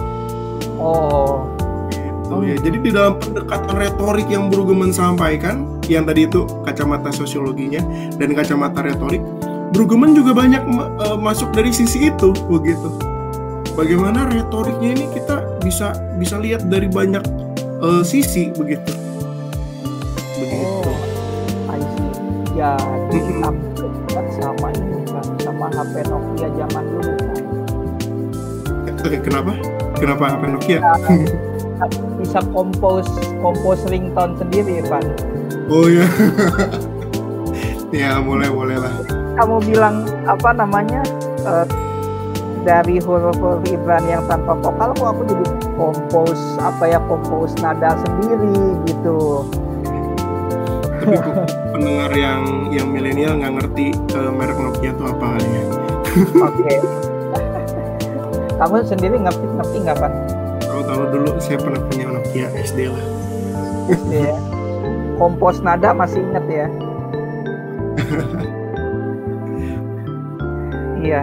oh gitu oh. ya jadi di dalam pendekatan retorik yang Brueggemann sampaikan yang tadi itu kacamata sosiologinya dan kacamata retorik Brueggemann juga banyak uh, masuk dari sisi itu begitu. Bagaimana retoriknya ini kita bisa bisa lihat dari banyak uh, sisi begitu. Begitu oh, I see. Ya jadi sama ini kan sama HP Nokia zaman dulu kan kenapa? Kenapa HP Nokia? Ya, bisa kompos kompos ringtone sendiri Pak oh ya ya boleh boleh lah. Kamu bilang apa namanya uh, dari huruf-huruf Ibrani yang tanpa vokal kok aku jadi kompos apa ya kompos nada sendiri gitu. Tapi pendengar yang yang milenial nggak ngerti uh, merek Nokia itu apa ya. Oke. Okay. kamu sendiri ngerti ngerti nggak pak tahu tahu dulu saya pernah punya Nokia SD lah. SD ya kompos nada masih inget ya? Iya.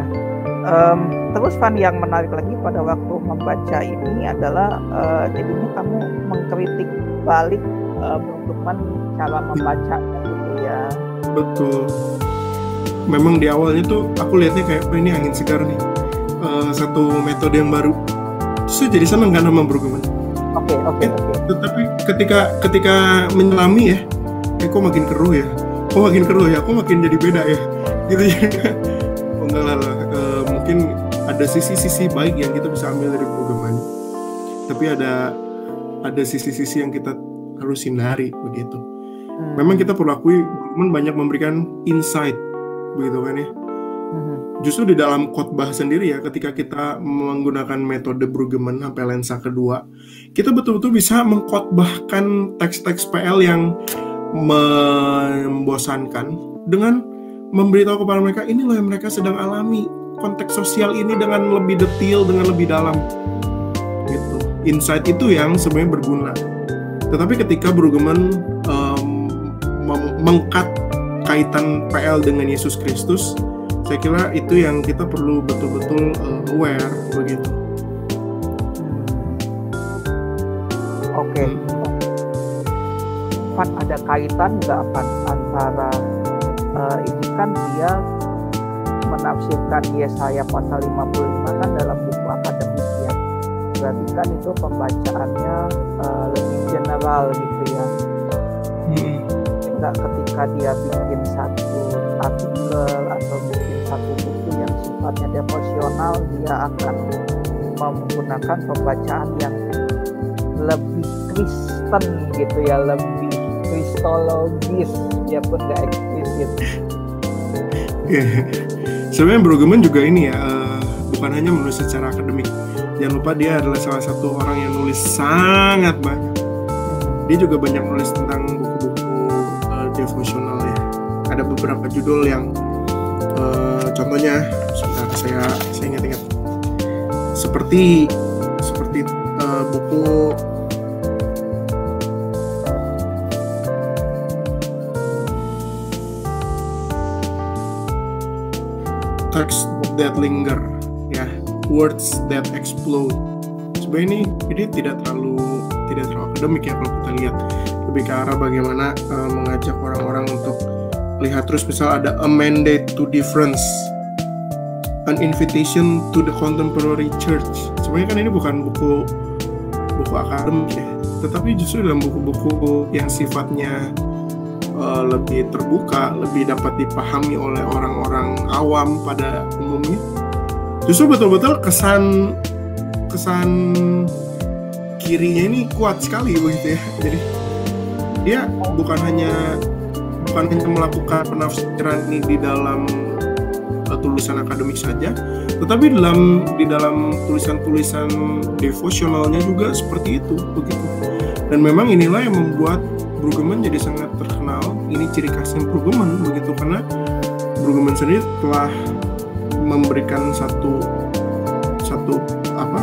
Um, terus Van yang menarik lagi pada waktu membaca ini adalah uh, jadinya kamu mengkritik balik uh, cara membaca gitu ya. Betul. Memang di awalnya tuh aku lihatnya kayak oh, ini angin segar nih. Uh, satu metode yang baru. Terus jadi seneng kan sama Brugman oke okay, oke okay, oke. okay. Tetapi ketika ketika menyelami ya eh kok makin keruh ya? Kok makin keruh ya? Kok makin jadi beda ya? Gitu ya. Oh enggak lah uh, mungkin ada sisi-sisi baik yang kita bisa ambil dari program tapi ada ada sisi-sisi yang kita harus hindari begitu. Hmm. memang kita perlu akui banyak memberikan insight begitu kan ya? Hmm. Justru di dalam khotbah sendiri ya ketika kita menggunakan metode Brueggemann sampai lensa kedua kita betul-betul bisa mengkhotbahkan teks-teks PL yang membosankan dengan memberitahu kepada mereka inilah yang mereka sedang alami konteks sosial ini dengan lebih detail, dengan lebih dalam. Gitu. Insight itu yang sebenarnya berguna. Tetapi ketika Brueggemann um, mengkat kaitan PL dengan Yesus Kristus, saya kira itu yang kita perlu betul-betul uh, aware begitu. Oke. Okay. Hmm. Ada kaitan nggak Pan antara uh, ini kan dia menafsirkan Yesaya pasal 55 kan dalam buku akademik ya berarti kan itu pembacaannya uh, lebih general gitu ya hmm. enggak ketika dia bikin satu artikel atau sifatnya devosional dia akan menggunakan pembacaan yang lebih Kristen gitu ya lebih kristologis biarpun nggak eksplisit. Sebenarnya Brueggemann juga ini ya uh, bukan hanya menulis secara akademik. Jangan lupa dia adalah salah satu orang yang nulis sangat banyak. Dia juga banyak nulis tentang buku-buku uh, devosional ya. Ada beberapa judul yang uh, contohnya saya saya ingat-ingat. Seperti seperti uh, buku text that linger ya. Words that explode. Sebenarnya ini ini tidak terlalu tidak terlalu akademik ya kalau kita lihat. Lebih ke arah bagaimana uh, mengajak orang-orang untuk lihat. Terus misal ada a mandate to difference an invitation to the contemporary church sebenarnya kan ini bukan buku buku akademik ya tetapi justru dalam buku-buku yang sifatnya uh, lebih terbuka, lebih dapat dipahami oleh orang-orang awam pada umumnya. Justru betul-betul kesan kesan kirinya ini kuat sekali begitu ya. Jadi dia bukan hanya bukan hanya melakukan penafsiran ini di dalam tulisan akademik saja, tetapi dalam di dalam tulisan-tulisan devosionalnya juga seperti itu begitu. Dan memang inilah yang membuat Brueggemann jadi sangat terkenal ini ciri khasnya Brueggemann begitu karena Brueggemann sendiri telah memberikan satu satu apa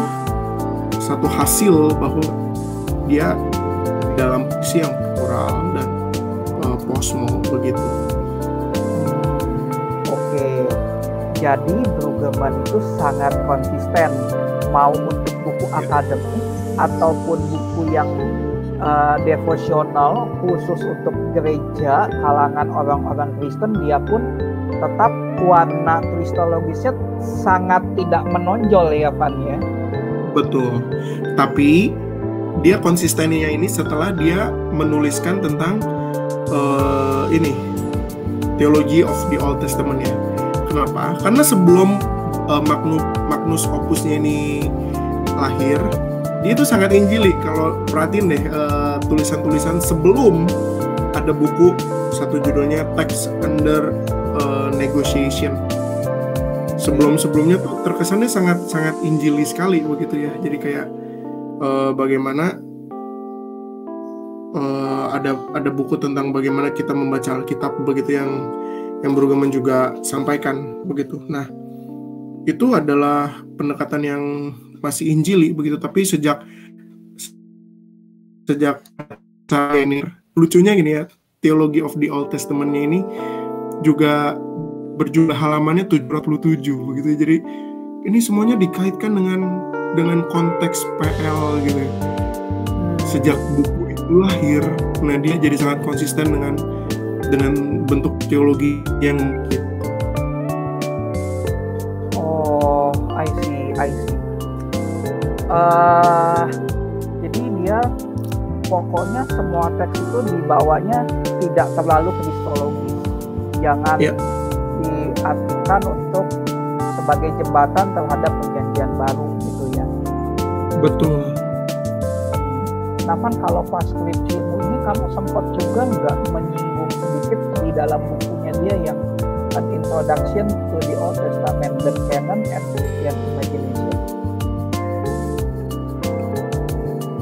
satu hasil bahwa dia dalam posisi yang plural dan uh, posmo begitu. Jadi Brueggemann itu sangat konsisten mau untuk buku ya. akademik ataupun buku yang uh, devosional khusus untuk gereja kalangan orang-orang Kristen dia pun tetap warna kristologisnya sangat tidak menonjol ya Van ya. Betul. Tapi dia konsistennya ini setelah dia menuliskan tentang uh, ini teologi of the Old Testament ya. Kenapa? Karena sebelum uh, Magnus Magnus Opusnya ini lahir, dia itu sangat injili. Kalau perhatiin deh uh, tulisan-tulisan sebelum ada buku satu judulnya Text Under uh, Negotiation. Sebelum-sebelumnya tuh terkesannya sangat sangat injili sekali begitu ya. Jadi kayak uh, bagaimana uh, ada ada buku tentang bagaimana kita membaca Alkitab begitu yang yang Brueggemann juga sampaikan begitu. Nah, itu adalah pendekatan yang masih Injili begitu, tapi sejak sejak saya ini lucunya gini ya, teologi of the Old Testamentnya ini juga berjumlah halamannya 707 begitu. Jadi ini semuanya dikaitkan dengan dengan konteks PL gitu. Ya. Sejak buku itu lahir, nah dia jadi sangat konsisten dengan dengan bentuk teologi yang gitu. Oh, I see, I see. Uh, jadi dia pokoknya semua teks itu dibawanya tidak terlalu kristologi. Jangan yeah. diartikan untuk sebagai jembatan terhadap perjanjian baru gitu ya. Betul. Kan kalau pas skripsimu ini kamu sempat juga nggak sedikit dalam bukunya dia yang An Introduction to the Old Testament, the Canon and Christian Imagination.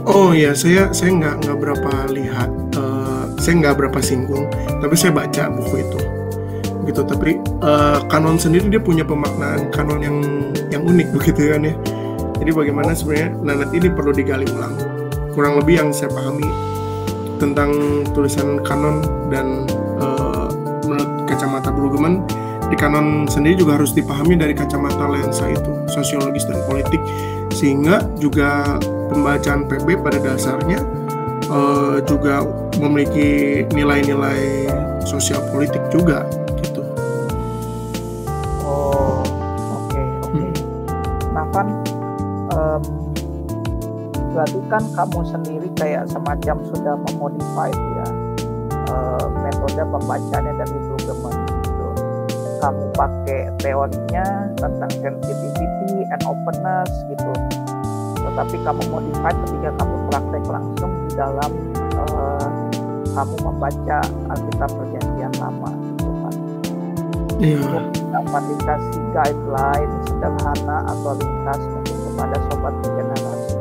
Oh ya, saya saya nggak nggak berapa lihat, uh, saya nggak berapa singgung, tapi saya baca buku itu. Gitu tapi uh, kanon sendiri dia punya pemaknaan kanon yang yang unik begitu kan ya. Jadi bagaimana sebenarnya nanet ini perlu digali ulang. Kurang lebih yang saya pahami tentang tulisan kanon dan Brueggemann di kanon sendiri juga harus dipahami dari kacamata lensa itu sosiologis dan politik. Sehingga juga pembacaan PB pada dasarnya uh, juga memiliki nilai-nilai sosial politik juga berarti kan kamu sendiri kayak semacam sudah memodify ya uh, metode pembacanya dari gitu. Kamu pakai teorinya tentang sensitivity and openness gitu. Tetapi kamu modify ketika kamu praktek langsung di dalam uh, kamu membaca Alkitab Perjanjian Lama gitu kan. Iya. Dapat dikasih guideline sederhana atau ringkas mungkin kepada sobat regenerasi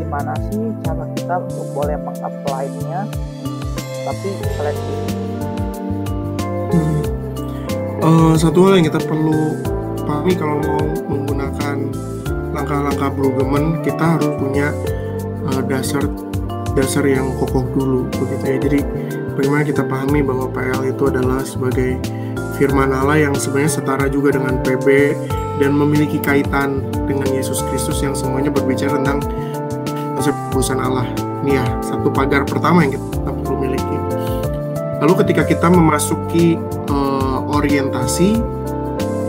gimana sih cara kita untuk boleh mengapply-nya tapi selektif. Uh, satu hal yang kita perlu pahami kalau mau menggunakan langkah-langkah Brueggemann kita harus punya uh, dasar dasar yang kokoh dulu begitu ya jadi bagaimana kita pahami bahwa PL itu adalah sebagai firman Allah yang sebenarnya setara juga dengan PB dan memiliki kaitan dengan Yesus Kristus yang semuanya berbicara tentang konsep perusahaan Allah. Ini ya satu pagar pertama yang kita perlu miliki. Lalu ketika kita memasuki uh, orientasi,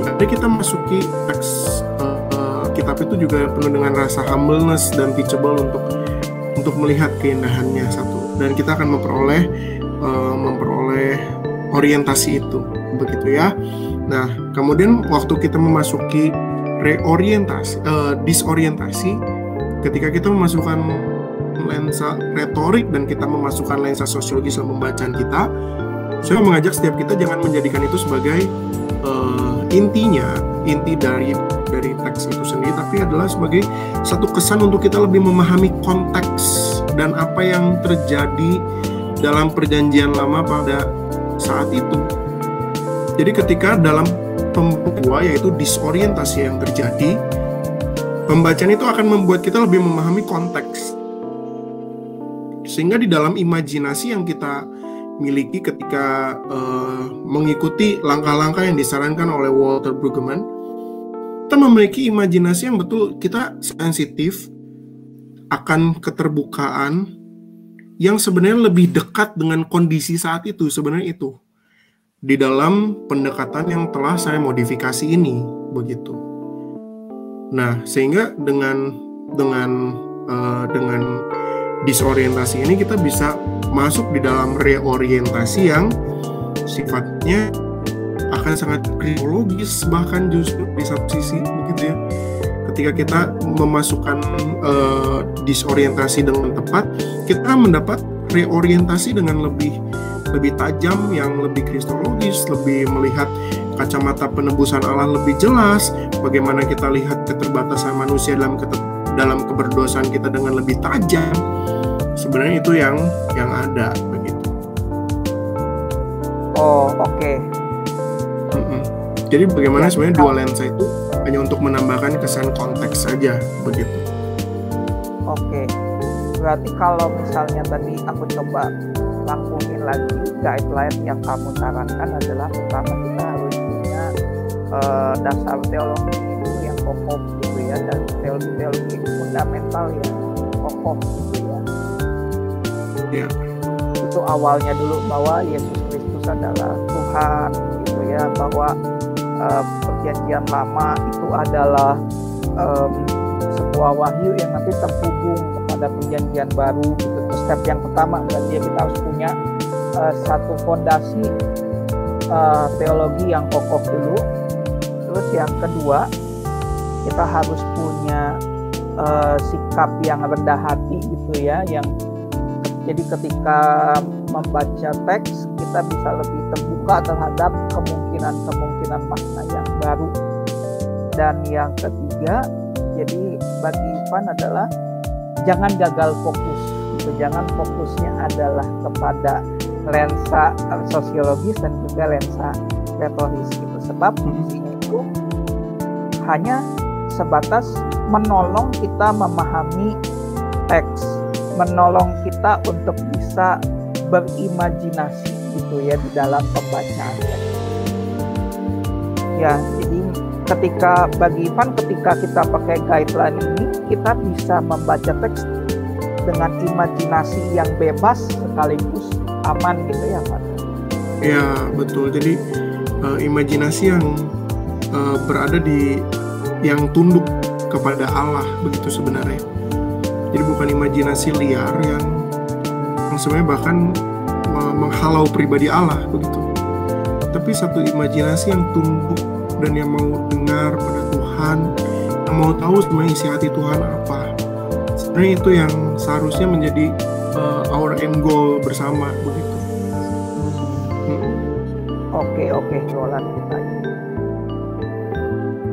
jadi kita masuki teks uh, kitab itu juga penuh dengan rasa humbleness dan teachable untuk untuk melihat keindahannya satu. Dan kita akan memperoleh uh, memperoleh orientasi itu, begitu ya. Nah, kemudian waktu kita memasuki reorientasi, uh, disorientasi, ketika kita memasukkan lensa retorik dan kita memasukkan lensa sosiologis dalam pembacaan kita, saya mengajak setiap kita jangan menjadikan itu sebagai uh, intinya, inti dari dari teks itu sendiri, tapi adalah sebagai satu kesan untuk kita lebih memahami konteks dan apa yang terjadi dalam perjanjian lama pada saat itu. Jadi ketika dalam pembuka yaitu disorientasi yang terjadi. Pembacaan itu akan membuat kita lebih memahami konteks. Sehingga di dalam imajinasi yang kita miliki ketika uh, mengikuti langkah-langkah yang disarankan oleh Walter Brueggemann, kita memiliki imajinasi yang betul kita sensitif akan keterbukaan yang sebenarnya lebih dekat dengan kondisi saat itu sebenarnya itu di dalam pendekatan yang telah saya modifikasi ini begitu. Nah, sehingga dengan dengan uh, dengan disorientasi ini kita bisa masuk di dalam reorientasi yang sifatnya akan sangat kriologis bahkan justru di satu sisi begitu ya. Ketika kita memasukkan uh, disorientasi dengan tepat kita mendapat reorientasi dengan lebih lebih tajam yang lebih kristologis lebih melihat kacamata penebusan Allah lebih jelas bagaimana kita lihat keterbatasan manusia dalam dalam keberdosaan kita dengan lebih tajam sebenarnya itu yang yang ada begitu oh oke okay. Jadi bagaimana ya, sebenarnya dua lensa itu hanya untuk menambahkan kesan konteks saja begitu. Oke. Berarti kalau misalnya tadi aku coba lakuin lagi guideline yang kamu sarankan adalah pertama kita harus punya uh, dasar teologi itu yang kokoh gitu ya dan teologi-teologi fundamental yang kokoh gitu ya. Iya. Itu awalnya dulu bahwa Yesus Kristus adalah Tuhan gitu ya bahwa uh, perjanjian lama itu adalah um, sebuah wahyu yang nanti terhubung kepada perjanjian baru gitu. Step yang pertama berarti ya kita harus punya uh, satu fondasi uh, teologi yang kokoh dulu. Terus yang kedua kita harus punya uh, sikap yang rendah hati gitu ya, yang jadi ketika membaca teks kita bisa lebih terbuka terhadap kemungkinan-kemungkinan makna yang baru. Dan yang ketiga, jadi bagi Ivan adalah jangan gagal fokus. Gitu. Jangan fokusnya adalah kepada lensa sosiologis dan juga lensa retoris gitu. Sebab fungsinya itu hanya sebatas menolong kita memahami teks, menolong kita untuk bisa berimajinasi gitu ya di dalam pembacaan ya jadi ketika bagi Ivan ketika kita pakai guideline ini kita bisa membaca teks dengan imajinasi yang bebas sekaligus aman gitu ya Pak. Ya betul. Jadi uh, imajinasi yang uh, berada di yang tunduk kepada Allah begitu sebenarnya. Jadi bukan imajinasi liar yang yang sebenarnya bahkan menghalau pribadi Allah begitu. Tapi satu imajinasi yang tunduk dan yang mau dengar pada Tuhan yang mau tahu sebenarnya isi hati Tuhan apa. Sebenarnya itu yang seharusnya menjadi uh, our end goal bersama begitu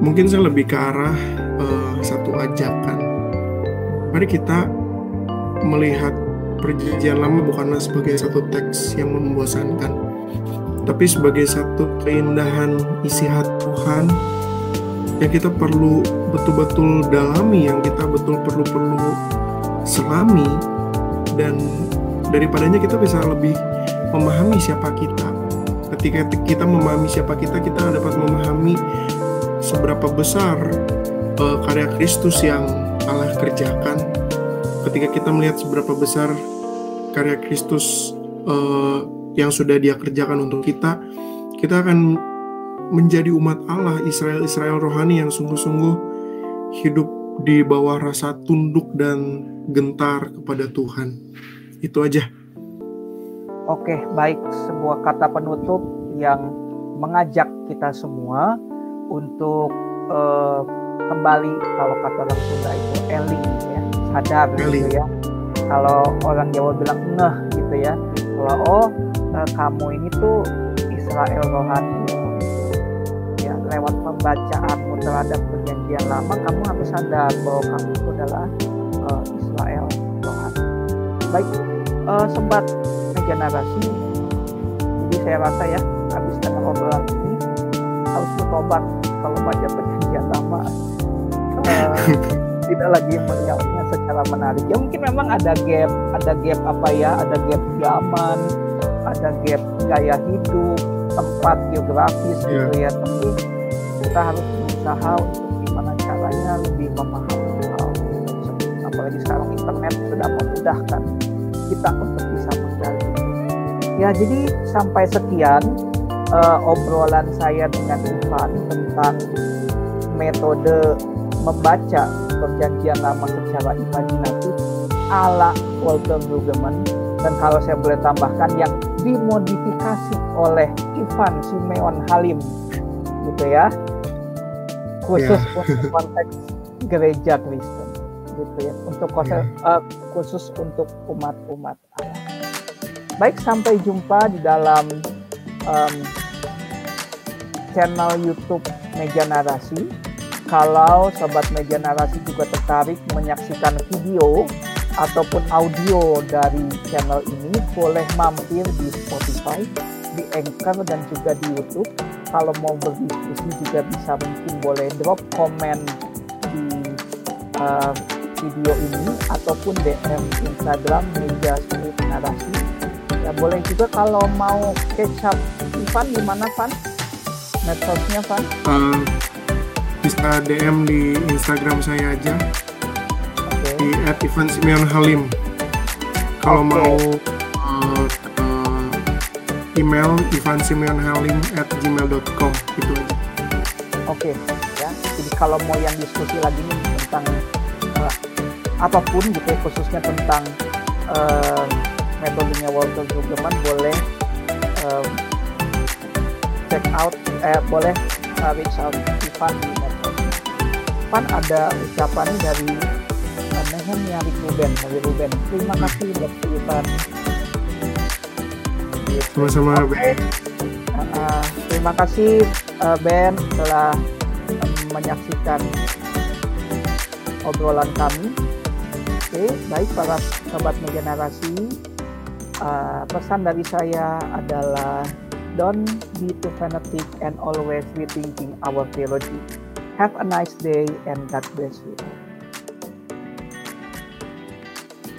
mungkin saya lebih ke arah uh, satu ajakan mari kita melihat perjanjian lama bukanlah sebagai satu teks yang membosankan, tapi sebagai satu keindahan isi hati Tuhan yang kita perlu betul-betul dalami, yang kita betul perlu perlu selami, dan daripadanya kita bisa lebih memahami siapa kita. Ketika kita memahami siapa kita, kita dapat memahami seberapa besar uh, karya Kristus yang Allah kerjakan ketika kita melihat seberapa besar karya Kristus uh, yang sudah Dia kerjakan untuk kita, kita akan menjadi umat Allah Israel-Israel rohani yang sungguh-sungguh hidup di bawah rasa tunduk dan gentar kepada Tuhan. Itu aja. Oke, baik sebuah kata penutup yang mengajak kita semua untuk uh, kembali kalau kata orang Sunda itu eling ya. Sadar gitu ya. Kalau orang Jawa bilang ngeh gitu ya. Kalau oh eh, kamu ini tuh Israel rohani. Ya lewat pembacaanmu terhadap perjanjian lama kamu harus sadar bahwa kamu itu adalah uh, Israel rohani. Baik uh, sempat regenerasi jadi saya rasa ya habis dengan obrolan ini harus bertobat kalau baca perjanjian lama. Uh, tidak lagi melihatnya secara menarik. Ya mungkin memang ada gap ada gap apa ya ada gap zaman ada gap gaya hidup tempat geografis yeah. gitu ya. Tapi kita harus berusaha untuk gimana caranya lebih memahami hal apalagi sekarang internet sudah memudahkan kita untuk bisa menggali. Ya jadi sampai sekian uh, obrolan saya dengan Ivan tentang metode membaca perjanjian lama secara imajinatif ala Walter Brueggemann dan kalau saya boleh tambahkan yang dimodifikasi oleh Ivan Simeon Halim gitu ya khusus yeah. untuk konteks gereja Kristen gitu ya untuk khusus, yeah. uh, khusus untuk umat-umat Allah. Baik sampai jumpa di dalam um, channel YouTube Meja Narasi. Kalau sobat Meja Narasi juga tertarik menyaksikan video ataupun audio dari channel ini boleh mampir di Spotify, di Anchor dan juga di YouTube. Kalau mau berdiskusi juga bisa mungkin boleh drop komen di uh, video ini ataupun DM Instagram Meja Narasi. Ya boleh juga kalau mau catch up Ivan di mana Van? Medsosnya Van? Uh, bisa DM di Instagram saya aja di at Ivan Simeon Halim. Kalau okay. mau uh, uh, email Ivan Simeon Halim at gmail.com itu aja. Oke, okay. ya. Jadi kalau mau yang diskusi lagi nih tentang uh, apa pun gitu ya, khususnya tentang uh, metodenya Walter Brueggemann boleh uh, check out, eh, boleh uh, out Ivan di medsos. Ivan ada ucapan dari Nehemia Ruben, dari Ruben. Terima kasih buat Ivan. Sama-sama Ben. Uh, terima kasih uh, Ben telah uh, menyaksikan obrolan kami. Oke, baik para sobat megenerasi. Uh, pesan dari saya adalah don't be too fanatic and always rethinking our theology. Have a nice day and God bless you.